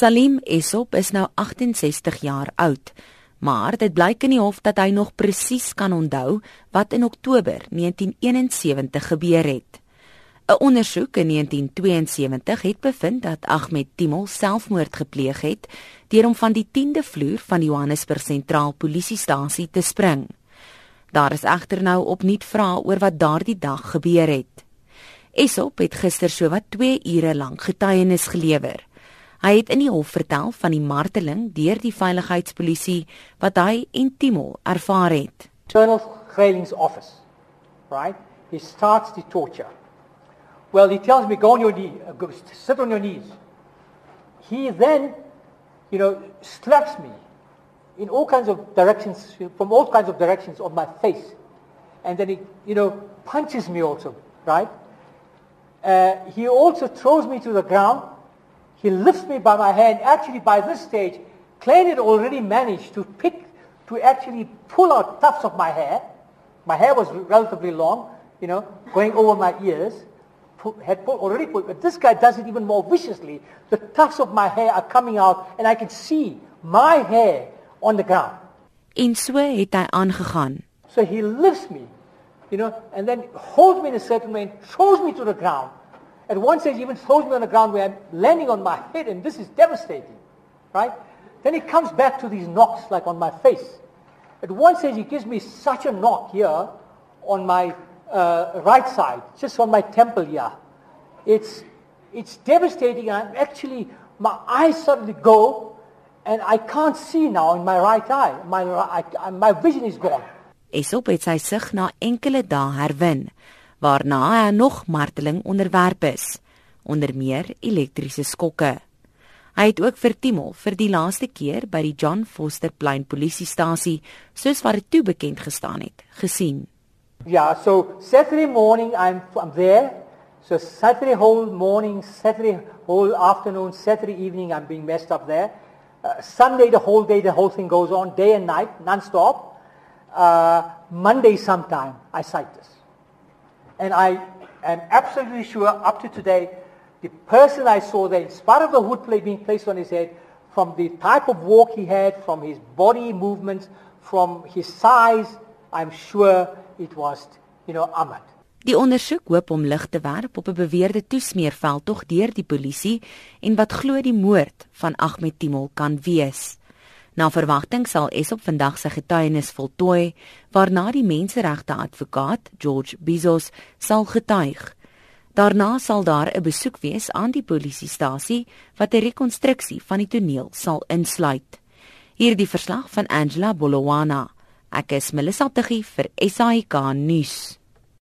Salim Esop is nou 68 jaar oud, maar dit blyk in die hof dat hy nog presies kan onthou wat in Oktober 1971 gebeur het. 'n Ondersoek in 1972 het bevind dat Ahmed Timol selfmoord gepleeg het deur om van die 10de vloer van die Johannesburg Sentraal Polisiestasie te spring. Daar is egter nou opnuut vrae oor wat daardie dag gebeur het. Esop het gister sowat 2 ure lank getuienis gelewer. Hy het in die hof vertel van die marteling deur die veiligheidspolisie wat hy en Timol ervaar het. Colonel Grayling's office. Right? He starts the torture. Well, he tells me, go on your knee, uh, sit on your knees. He then, you know, slaps me in all kinds of directions, from all kinds of directions on my face. And then he, you know, punches me also, right? Uh, he also throws me to the ground. He lifts me by my hand. Actually, by this stage, Klein had already managed to pick, to actually pull out tufts of my hair. My hair was relatively long, you know, going over my ears had pulled, already pulled, but this guy does it even more viciously. The tufts of my hair are coming out and I can see my hair on the ground. En so het hy aangegaan. So he lifts me, you know, and then holds me in a certain way and throws me to the ground. At one stage, he even throws me on the ground where I'm landing on my head, and this is devastating, right? Then he comes back to these knocks, like on my face. At one stage, he gives me such a knock here on my uh, right side, just on my temple here. It's, it's devastating. I'm actually, my eyes suddenly go, and I can't see now in my right eye. My, my vision is gone. Esop het sy sig na enkele dae herwin, waarna hy nog marteling onderwerp is, onder meer elektriese skokke. Hy het ook vir Timol vir die laaste keer by die John Foster Plain polisiestasie, soos wat dit toe bekend gestaan het, gesien. Yeah, so Saturday morning I'm, I'm there. So Saturday whole morning, Saturday whole afternoon, Saturday evening I'm being messed up there. Uh, Sunday the whole day the whole thing goes on, day and night, non-stop. Uh, Monday sometime I cite this. And I am absolutely sure up to today the person I saw there, in spite of the hood plate being placed on his head, from the type of walk he had, from his body movements, from his size, I'm sure it was, you know, Ahmed. Die ondersoek hoop om lig te werp op 'n beweerde toesmeerveld tog deur die polisie en wat glo die moord van Ahmed Timol kan wees. Na verwagting sal Esop vandag sy getuienis voltooi waarna die menseregte advokaat George Bizos sal getuig. Daarna sal daar 'n besoek wees aan die polisiestasie wat 'n rekonstruksie van die toneel sal insluit. Hierdie verslag van Angela Bolowana. Ek is Melissa Tuggie vir SAK nuus.